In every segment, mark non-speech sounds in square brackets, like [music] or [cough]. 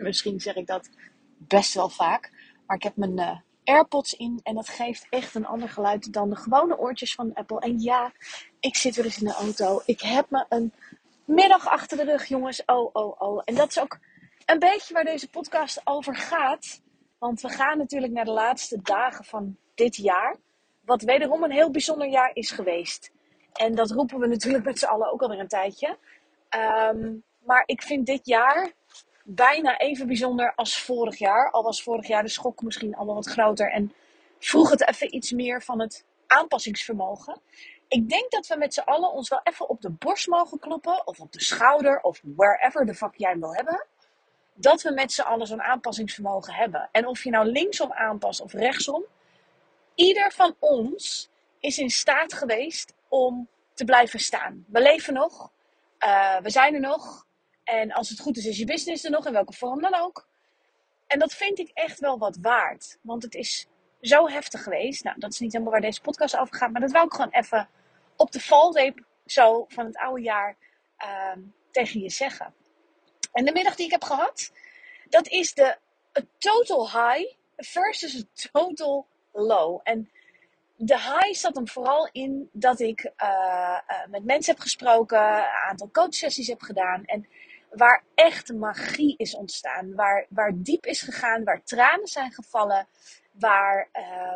En misschien zeg ik dat best wel vaak. Maar ik heb mijn eh, AirPods in en dat geeft echt een ander geluid dan de gewone oortjes van Apple. En ja, ik zit weer eens in de auto. Ik heb me een middag achter de rug, jongens. Oh, oh, oh. En dat is ook een beetje waar deze podcast over gaat. Want we gaan natuurlijk naar de laatste dagen van dit jaar. Wat wederom een heel bijzonder jaar is geweest. En dat roepen we natuurlijk met z'n allen ook alweer een tijdje. Ehm, maar ik vind dit jaar bijna even bijzonder als vorig jaar. Al was vorig jaar de schok misschien allemaal wat groter. En vroeg het even iets meer van het aanpassingsvermogen. Ik denk dat we met z'n allen ons wel even op de borst mogen kloppen. Of op de schouder. Of wherever de fuck jij wil hebben. Dat we met z'n allen zo'n aanpassingsvermogen hebben. En of je nou linksom aanpast of rechtsom. Ieder van ons is in staat geweest om te blijven staan. We leven nog. Uh, we zijn er nog. En als het goed is, is je business er nog, in welke vorm dan ook. En dat vind ik echt wel wat waard. Want het is zo heftig geweest. Nou, dat is niet helemaal waar deze podcast over gaat. Maar dat wou ik gewoon even op de valreep zo van het oude jaar uh, tegen je zeggen. En de middag die ik heb gehad, dat is de total high versus een total low. En de high zat hem vooral in dat ik uh, uh, met mensen heb gesproken, een aantal coachsessies heb gedaan. En waar echt magie is ontstaan. Waar, waar diep is gegaan, waar tranen zijn gevallen. Waar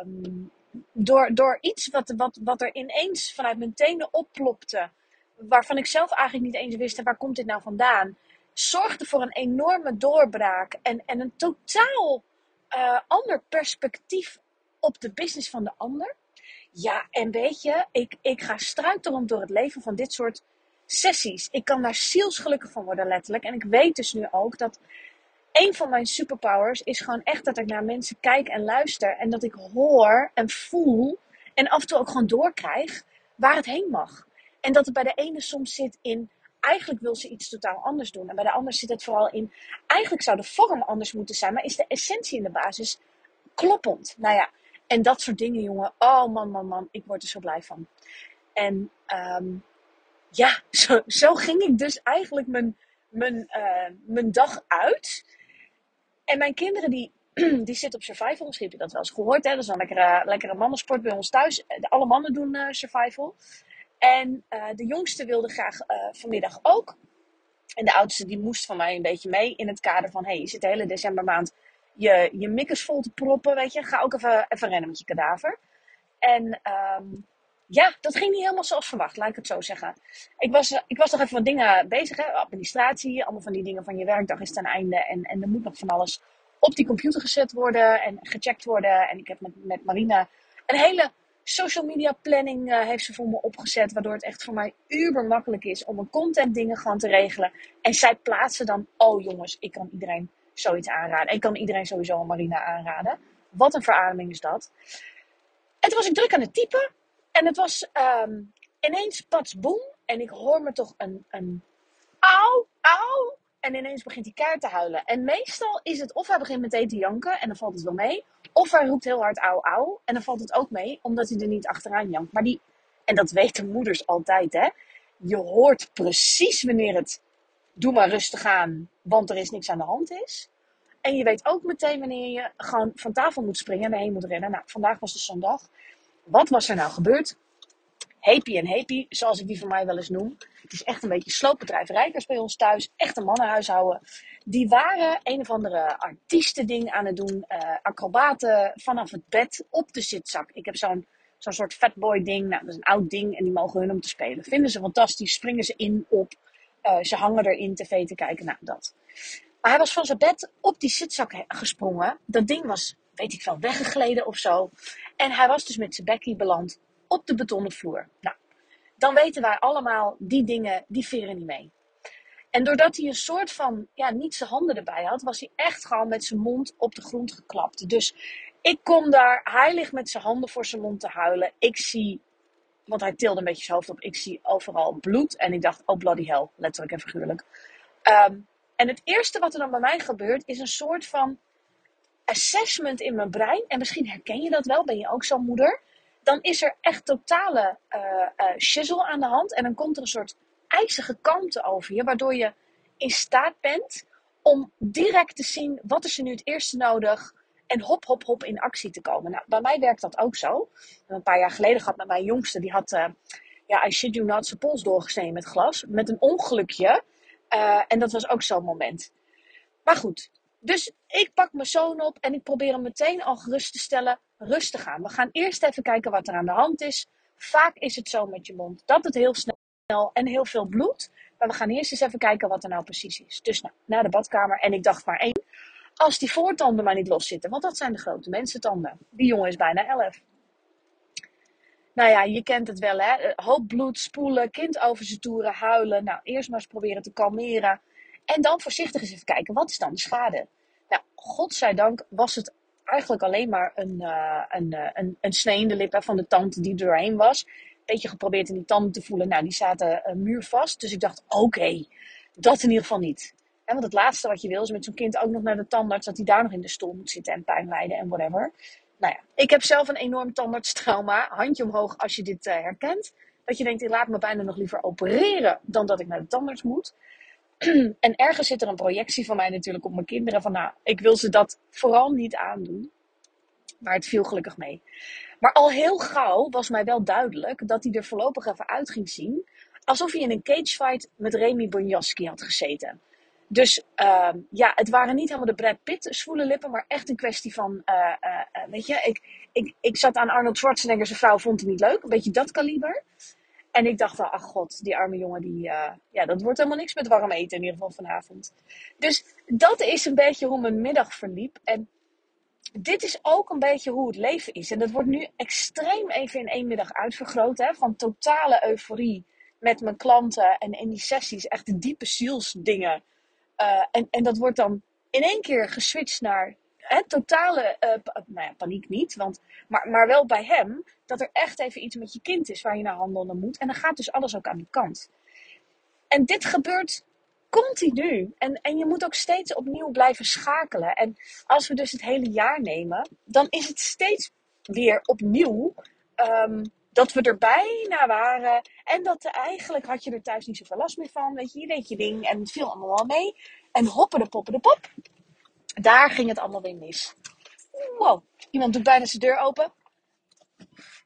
um, door, door iets wat, wat, wat er ineens vanuit mijn tenen opplopte. Waarvan ik zelf eigenlijk niet eens wist, waar komt dit nou vandaan? Zorgde voor een enorme doorbraak en, en een totaal uh, ander perspectief op de business van de ander. Ja, en weet je, ik, ik ga struikelend door het leven van dit soort sessies. Ik kan daar zielsgelukkig van worden, letterlijk. En ik weet dus nu ook dat een van mijn superpowers is gewoon echt dat ik naar mensen kijk en luister. En dat ik hoor en voel en af en toe ook gewoon doorkrijg waar het heen mag. En dat het bij de ene soms zit in, eigenlijk wil ze iets totaal anders doen. En bij de ander zit het vooral in, eigenlijk zou de vorm anders moeten zijn, maar is de essentie in de basis kloppend. Nou ja, en dat soort dingen, jongen. Oh man, man, man, ik word er zo blij van. En um, ja, [laughs] zo, ging ik dus eigenlijk mijn, mijn, uh, mijn dag uit. En mijn kinderen die, [clears throat] die zitten op survival. Misschien heb je dat wel eens gehoord. Hè? Dat is een lekkere, lekkere mannensport bij ons thuis. Alle mannen doen uh, survival. En de jongste wilde graag vanmiddag ook. En de oudste die moest van mij een beetje mee in het kader van... hey, je zit de hele decembermaand je, je mikkers vol te proppen, weet je. Ga ook even, even rennen met je kadaver. En um, ja, dat ging niet helemaal zoals verwacht, laat ik het zo zeggen. Ik was, ik was nog even wat dingen bezig, hè? administratie, allemaal van die dingen van je werkdag is ten einde. En, en er moet nog van alles op die computer gezet worden en gecheckt worden. En ik heb met, met Marina een hele social media planning uh, heeft ze voor me opgezet. Waardoor het echt voor mij uber makkelijk is om een content dingen gewoon te regelen. En zij plaatsen dan, oh jongens, ik kan iedereen zoiets aanraden. Ik kan iedereen sowieso Marina aanraden. Wat een verademing is dat. En toen was ik druk aan het typen. En het was um, ineens pats boem. En ik hoor me toch een, een auw, auw. En ineens begint hij kaart te huilen. En meestal is het of hij begint meteen te janken en dan valt het wel mee. Of hij roept heel hard auw, auw. En dan valt het ook mee, omdat hij er niet achteraan jankt. Maar die, en dat weten moeders altijd hè. Je hoort precies wanneer het doe maar rustig aan, want er is niks aan de hand is. En je weet ook meteen wanneer je gewoon van tafel moet springen en erheen moet rennen. Nou, vandaag was de zondag. Wat was er nou gebeurd? Happy en happy, zoals ik die van mij wel eens noem. Het is echt een beetje sloopbedrijf Rijkers bij ons thuis. Echt een mannenhuishouden. Die waren een of andere artiestending aan het doen. Uh, acrobaten vanaf het bed op de zitzak. Ik heb zo'n zo'n soort fatboy ding. Nou, dat is een oud ding en die mogen hun om te spelen. Vinden ze fantastisch. Springen ze in, op. Uh, ze hangen erin tv te kijken. Nou, dat. Maar hij was van zijn bed op die zitzak gesprongen. Dat ding was, weet ik wel, weggegleden of zo. En hij was dus met zijn bekkie beland op de betonnen vloer. Nou, dan weten wij allemaal, die dingen, die veren niet mee. En doordat hij een soort van, ja, niet zijn handen erbij had, was hij echt gewoon met zijn mond op de grond geklapt. Dus ik kom daar, hij ligt met zijn handen voor zijn mond te huilen. Ik zie, want hij tilde een beetje zijn hoofd op, ik zie overal bloed. En ik dacht, oh bloody hell, letterlijk en figuurlijk. Ehm, en het eerste wat er dan bij mij gebeurt, is een soort van assessment in mijn brein. En misschien herken je dat wel, ben je ook zo'n moeder. Dan is er echt totale uh, shizzle aan de hand. En dan komt er een soort ijzige kalmte over je, waardoor je in staat bent om direct te zien wat is er nu het eerste nodig en hop, hop, hop in actie te komen. Nou, bij mij werkt dat ook zo. Een paar jaar geleden gehad met mijn jongste, die had, uh, ja, I shit you not, zijn pols doorgesneden met glas, met een ongelukje. En dat was ook zo'n moment. Maar goed, dus ik pak mijn zoon op en ik probeer hem meteen al gerust te stellen. Rustig aan. We gaan eerst even kijken wat er aan de hand is. Vaak is het zo met je mond dat het heel snel en heel veel bloed. Maar we gaan eerst eens even kijken wat er nou precies is. Dus nou, naar de badkamer. En ik dacht maar één. Als die voortanden maar niet los zitten. Want dat zijn de grote mensentanden. Die jongen is bijna elf. Nou ja, je kent het wel hè. Hoop bloed, spoelen, kind over zijn toeren, huilen. Nou, eerst maar eens proberen te kalmeren. En dan voorzichtig eens even kijken, wat is dan de schade? Godzijdank was het eigenlijk alleen maar een, uh, een, een, snee in de lippen van de tand die er doorheen was beetje geprobeerd in die tanden te voelen. Nou, die zaten uh, muurvast. Dus ik dacht, oké, dat in ieder geval niet. Want het laatste wat je wil is met zo'n kind ook nog naar de tandarts, dat hij daar nog in de stoel moet zitten en pijn lijden en whatever. Nou ja, ik heb zelf een enorm tandartstrauma. Handje omhoog als je dit herkent. Dat je denkt, ik laat me bijna nog liever opereren dan dat ik naar de tandarts moet. [clears throat] en ergens zit er een projectie van mij natuurlijk op mijn kinderen. Van nou, ik wil ze dat vooral niet aandoen. Maar het viel gelukkig mee. Maar al heel gauw was mij wel duidelijk dat hij er voorlopig even uit ging zien. Alsof hij in een cagefight met Remy Bonjaski had gezeten. Dus uh, ja, het waren niet helemaal de Brad Pitt zwoele lippen, maar echt een kwestie van, uh, uh, weet je, ik, ik, ik zat aan Arnold Schwarzenegger, zijn vrouw vond hij niet leuk, een beetje dat kaliber. En ik dacht wel, ach god, die arme jongen, die, ja, dat wordt helemaal niks met warm eten in ieder geval vanavond. Dus dat is een beetje hoe mijn middag verliep. En dit is ook een beetje hoe het leven is. En dat wordt nu extreem even in één middag uitvergroot. Hè? Van totale euforie met mijn klanten en in die sessies echt diepe zielsdingen. Uh, en, en dat wordt dan in één keer geswitcht naar totale, uh, nou paniek niet, want, maar, maar wel bij hem, dat er echt even iets met je kind is waar je naar handelen moet. En dan gaat dus alles ook aan die kant. En dit gebeurt continu. En, en je moet ook steeds opnieuw blijven schakelen. En als we dus het hele jaar nemen, dan is het steeds weer opnieuw um, dat we er bijna waren. En dat eigenlijk had je er thuis niet zoveel last meer van. Weet je, je deed je ding en het viel allemaal wel mee. En hoppen de poppen de pop. Daar ging het allemaal weer mis. Wow, iemand doet bijna zijn deur open.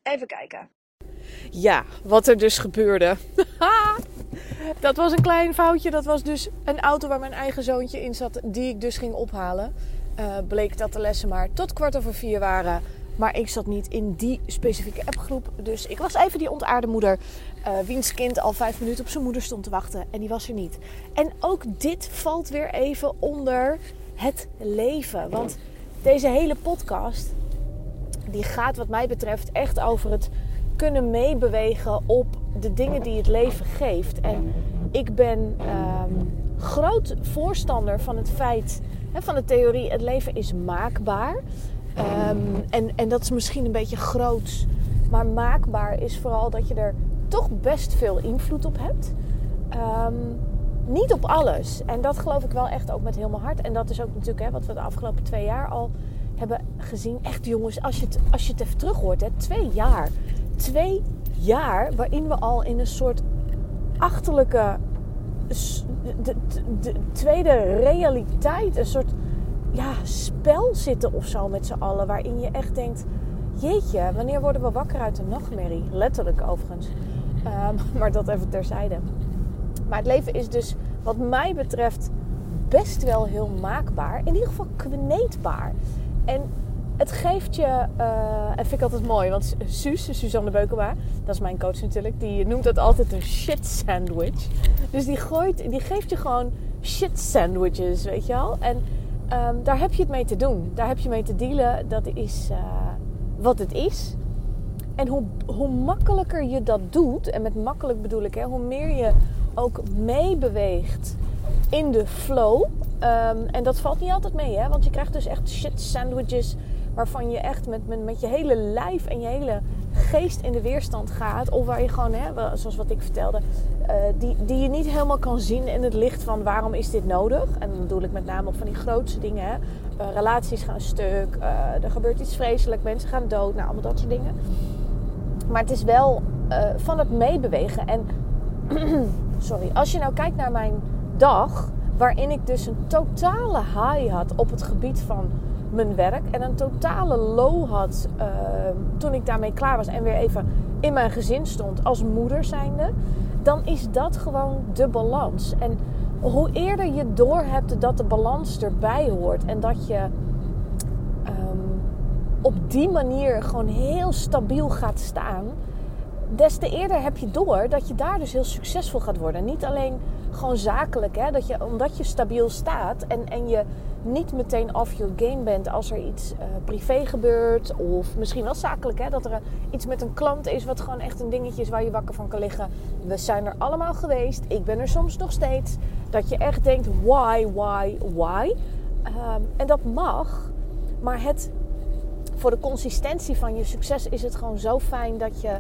Even kijken. Ja, wat er dus gebeurde. [laughs] dat was een klein foutje. Dat was dus een auto waar mijn eigen zoontje in zat, die ik dus ging ophalen. Uh, bleek dat de lessen maar tot kwart over vier waren. Maar ik zat niet in die specifieke appgroep. Dus ik was even die ontaarde moeder. Uh, wiens kind al vijf minuten op zijn moeder stond te wachten. En die was er niet. En ook dit valt weer even onder het leven. Want deze hele podcast. Die gaat wat mij betreft echt over het kunnen meebewegen op de dingen die het leven geeft. En ik ben um, groot voorstander van het feit, hè, van de theorie, het leven is maakbaar. Um, en, en dat is misschien een beetje groots. Maar maakbaar is vooral dat je er toch best veel invloed op hebt. Um, niet op alles. En dat geloof ik wel echt ook met heel mijn hart. En dat is ook natuurlijk hè, wat we de afgelopen twee jaar al hebben gezien. Echt jongens, als je het, als je het even terug hoort, hè, twee jaar twee jaar waarin we al in een soort achterlijke de, de, tweede realiteit, een soort ja, spel zitten of zo met z'n allen. Waarin je echt denkt: jeetje, wanneer worden we wakker uit een nachtmerrie? Letterlijk overigens. Um, [laughs] maar dat even terzijde. Maar het leven is dus, wat mij betreft, best wel heel maakbaar. In ieder geval kneedbaar. En het geeft je, uh, en vind ik altijd mooi, want Suus, Suzanne Beukema, dat is mijn coach natuurlijk, die noemt dat altijd een shit sandwich. Dus die, gooit, die geeft je gewoon shit sandwiches, weet je wel. En um, daar heb je het mee te doen. Daar heb je mee te dealen. Dat is uh, wat het is. En hoe, hoe makkelijker je dat doet, en met makkelijk bedoel ik, hè, hoe meer je ook meebeweegt in de flow. Ehm, en dat valt niet altijd mee, hè? Want je krijgt dus echt shit sandwiches waarvan je echt met, met, met je hele lijf en je hele geest in de weerstand gaat. Of waar je gewoon, hè, zoals wat ik vertelde, uh, die, die je niet helemaal kan zien in het licht van waarom is dit nodig. En dan bedoel ik met name op van die grootste dingen. Hè. Uh, relaties gaan stuk, uh, er gebeurt iets vreselijk, mensen gaan dood, nou allemaal dat soort dingen. Maar het is wel van het meebewegen. En [clears throat] sorry, als je nou kijkt naar mijn dag, waarin ik dus een totale high had op het gebied van mijn werk en een totale low had uh, toen ik daarmee klaar was en weer even in mijn gezin stond als moeder zijnde, dan is dat gewoon de balans. En hoe eerder je doorhebt dat de balans erbij hoort en dat je um, op die manier gewoon heel stabiel gaat staan, des te eerder heb je door dat je daar dus heel succesvol gaat worden. Niet alleen gewoon zakelijk, hè, dat je, omdat je stabiel staat en, en je niet meteen off your game bent als er iets uh, privé gebeurt. Of misschien wel zakelijk, hè, dat er iets met een klant is wat gewoon echt een dingetje is waar je wakker van kan liggen. We zijn er allemaal geweest. Ik ben er soms nog steeds. Dat je echt denkt, why, why, why? Um, en dat mag. Maar het, voor de consistentie van je succes is het gewoon zo fijn dat je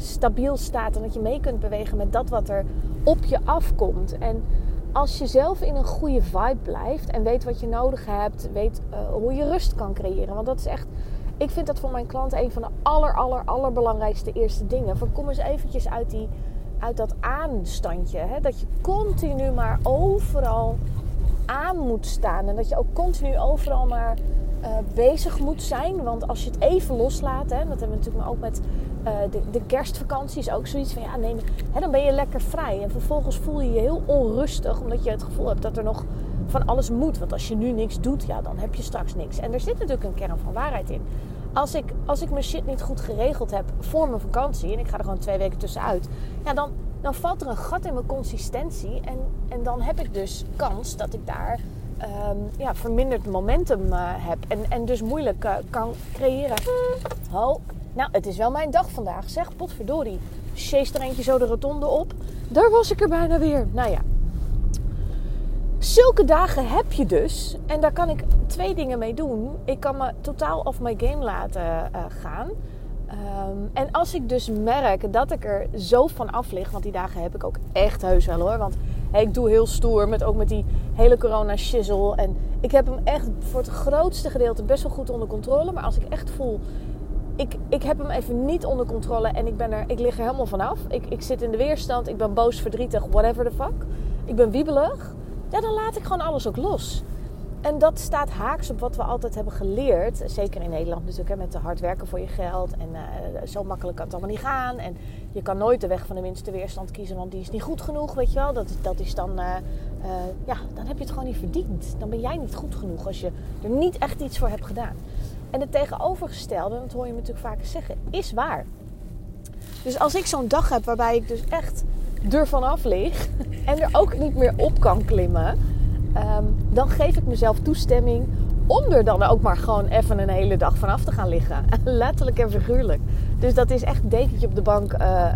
stabiel staat. En dat je mee kunt bewegen met dat wat er op je afkomt. En als je zelf in een goede vibe blijft en weet wat je nodig hebt, weet uh, hoe je rust kan creëren. Want dat is echt, ik vind dat voor mijn klanten een van de aller, aller, allerbelangrijkste eerste dingen. Van kom eens eventjes uit, die, uit dat aanstandje. Hè? Dat je continu maar overal aan moet staan. En dat je ook continu overal maar uh, bezig moet zijn. Want als je het even loslaat, hè, dat hebben we natuurlijk ook met uh, de, de, kerstvakantie, is ook zoiets van ja, nee, hè, dan ben je lekker vrij. En vervolgens voel je je heel onrustig, omdat je het gevoel hebt dat er nog van alles moet. Want als je nu niks doet, ja, dan heb je straks niks. En er zit natuurlijk een kern van waarheid in. Als ik, als ik mijn shit niet goed geregeld heb voor mijn vakantie en ik ga er gewoon twee weken tussenuit, ja, dan, dan valt er een gat in mijn consistentie. En, en dan heb ik dus kans dat ik daar um, ja, verminderd momentum uh, heb. En, en dus moeilijk uh, kan creëren. Oh, nou, het is wel mijn dag vandaag. Zeg, potverdorie. Chase er eentje zo de rotonde op. Daar was ik er bijna weer. Nou ja. Zulke dagen heb je dus. En daar kan ik twee dingen mee doen. Ik kan me totaal off my game laten uh, gaan. Um, en als ik dus merk dat ik er zo van af lig, want die dagen heb ik ook echt heus wel hoor. Want ik doe heel stoer met ook met die hele corona shizzle. En ik heb hem echt voor het grootste gedeelte best wel goed onder controle. Maar als ik echt voel, ik, ik heb hem even niet onder controle en ik, ben er, ik lig er helemaal vanaf. Ik, ik zit in de weerstand, ik ben boos, verdrietig, whatever the fuck. Ik ben wiebelig. Ja, dan laat ik gewoon alles ook los. En dat staat haaks op wat we altijd hebben geleerd. Zeker in Nederland natuurlijk, hè, met hard werken voor je geld. En uh, zo makkelijk kan het allemaal niet gaan. En je kan nooit de weg van de minste weerstand kiezen, want die is niet goed genoeg, weet je wel. Dat, dat is dan, uh, uh, ja, dan heb je het gewoon niet verdiend. Dan ben jij niet goed genoeg als je er niet echt iets voor hebt gedaan. En het tegenovergestelde, dat hoor je me natuurlijk vaker zeggen, is waar. Dus als ik zo'n dag heb waarbij ik dus echt ervan af lig [laughs] en er ook niet meer op kan klimmen um, dan geef ik mezelf toestemming om er dan ook maar gewoon even een hele dag vanaf te gaan liggen. [laughs] Letterlijk en figuurlijk. Dus dat is echt dekentje op de bank, uh,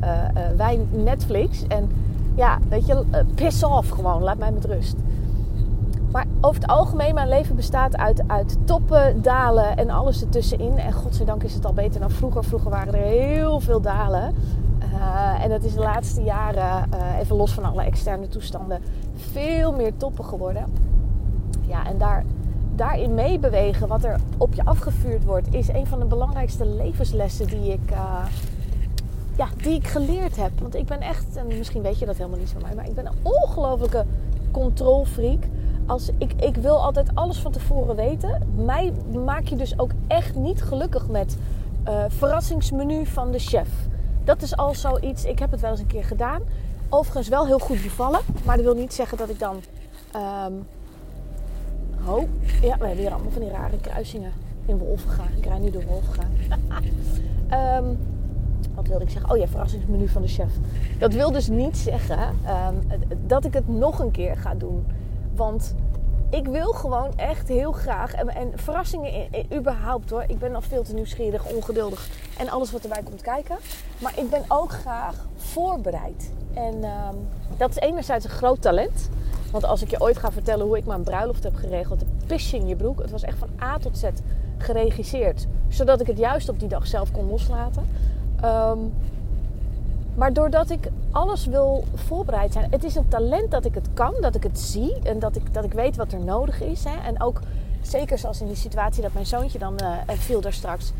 wijn, Netflix. En ja, weet je, piss off gewoon. Laat mij met rust. Maar over het algemeen, mijn leven bestaat uit, uit toppen, dalen en alles ertussenin. En godzijdank is het al beter dan vroeger. Vroeger waren er heel veel dalen. Uh, en dat is de laatste jaren, uh, even los van alle externe toestanden, veel meer toppen geworden. Ja, en daar, daarin meebewegen, wat er op je afgevuurd wordt, is een van de belangrijkste levenslessen die ik, uh, ja, die ik geleerd heb. Want ik ben echt, en misschien weet je dat helemaal niet van mij, maar ik ben een ongelofelijke controlfreak. Als ik, ik wil altijd alles van tevoren weten. Mij maak je dus ook echt niet gelukkig met verrassingsmenu van de chef dat is al zoiets. Ik heb het wel eens een keer gedaan. Overigens wel heel goed bevallen. Maar dat wil niet zeggen dat ik dan. Um... Ja, we hebben hier allemaal van die rare kruisingen in Wolvenga. Ik rij nu door Wolvenga. um, [laughs] wat wilde ik zeggen? Oh ja, verrassingsmenu van de chef. Dat wil dus niet zeggen um, dat ik het nog een keer ga doen. Want ik wil gewoon echt heel graag. En, en verrassingen in, in, überhaupt hoor. Ik ben al veel te nieuwsgierig, ongeduldig. En alles wat erbij komt kijken. Maar ik ben ook graag voorbereid. En um, dat is enerzijds een groot talent. Want als ik je ooit ga vertellen hoe ik mijn bruiloft heb geregeld, de pis in je broek. Het was echt van A tot Z geregisseerd. Zodat ik het juist op die dag zelf kon loslaten. Ehm, maar doordat ik alles wil voorbereid zijn. Het is een talent dat ik het kan, dat ik het zie. En dat ik, dat ik weet wat er nodig is. Hè. En ook zeker zoals in die situatie dat mijn zoontje dan uh, viel daar straks.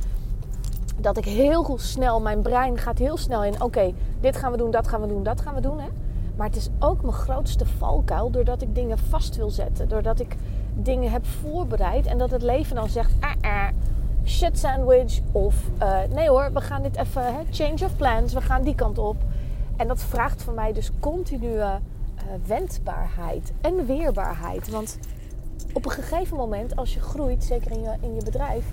Dat ik heel snel, mijn brein gaat heel snel in. Oké, dit gaan we doen, dat gaan we doen, dat gaan we doen. Hè. Maar het is ook mijn grootste valkuil doordat ik dingen vast wil zetten. Doordat ik dingen heb voorbereid en dat het leven dan zegt: ah, ah, shit sandwich. Of uh, nee hoor, we gaan dit even, hè, change of plans, we gaan die kant op. En dat vraagt van mij dus continue uh, wendbaarheid en weerbaarheid. Want op een gegeven moment, als je groeit, zeker in je, in je bedrijf,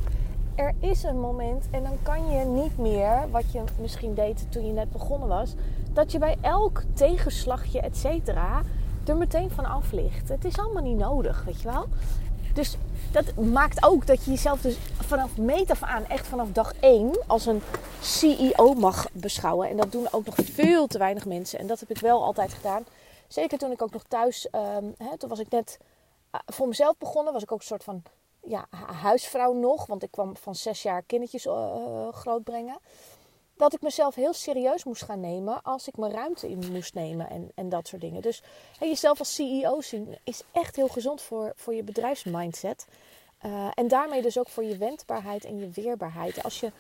er is een moment en dan kan je niet meer, wat je misschien deed toen je net begonnen was, dat je bij elk tegenslagje, et cetera, er meteen van af ligt. Het is allemaal niet nodig, weet je wel. Dus dat maakt ook dat je jezelf dus vanaf meet af aan, echt vanaf dag één, als een CEO mag beschouwen. En dat doen ook nog veel te weinig mensen. En dat heb ik wel altijd gedaan. Zeker toen ik ook nog thuis, um, hè, toen was ik net eh, voor mezelf begonnen, was ik ook een soort van ja, huisvrouw nog. Want ik kwam van zes jaar kindertjes uh, grootbrengen dat ik mezelf heel serieus moest gaan nemen als ik mijn ruimte in moest nemen en, en dat soort dingen. Dus jezelf als CEO zien is echt heel gezond voor, voor je bedrijfsmindset. Uh, en daarmee dus ook voor je wendbaarheid en je weerbaarheid. Als je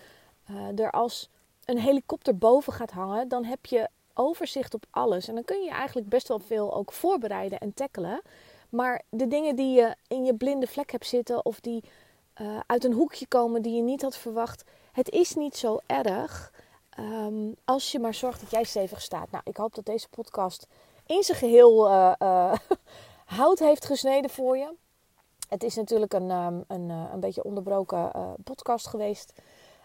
uh, er als een helikopter boven gaat hangen, dan heb je overzicht op alles. En dan kun je eigenlijk best wel veel ook voorbereiden en tackelen. Maar de dingen die je in je blinde vlek hebt zitten of die uh, uit een hoekje komen die je niet had verwacht, het is niet zo erg. Um, als je maar zorgt dat jij stevig staat. Nou, ik hoop dat deze podcast in zijn geheel uh, uh, [laughs] hout heeft gesneden voor je. Het is natuurlijk een, um, een, uh, een beetje onderbroken podcast geweest.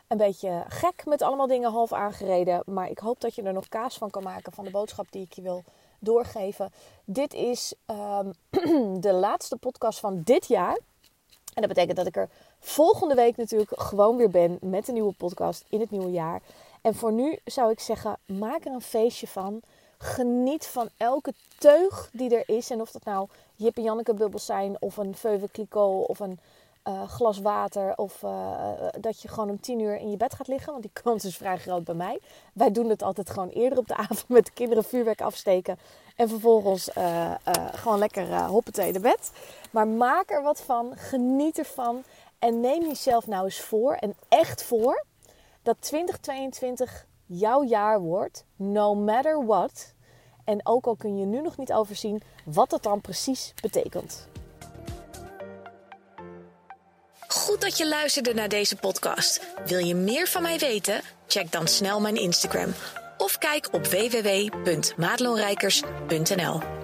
Een beetje gek met allemaal dingen half aangereden. Maar ik hoop dat je er nog kaas van kan maken van de boodschap die ik je wil doorgeven. Dit is um, [clears throat] de laatste podcast van dit jaar. En dat betekent dat ik er volgende week natuurlijk gewoon weer ben met een nieuwe podcast in het nieuwe jaar. En voor nu zou ik zeggen, maak er een feestje van. Geniet van elke teug die er is. En of dat nou Jip en Janneke bubbels zijn, of een Veuve Clicquot, of een uh, glas water. Of uh, dat je gewoon om tien uur in je bed gaat liggen. Want die kans is vrij groot bij mij. Wij doen het altijd gewoon eerder op de [laughs] avond met de kinderen vuurwerk afsteken. En vervolgens gewoon lekker uh, hoppatee de bed. Maar maak er wat van. Geniet ervan. En neem jezelf nou eens voor. En echt voor dat 2022 jouw jaar wordt, no matter what. En ook al kun je nu nog niet overzien wat dat dan precies betekent. Goed dat je luisterde naar deze podcast. Wil je meer van mij weten? Check dan snel mijn Instagram of kijk op www.maatloonrijkers.nl.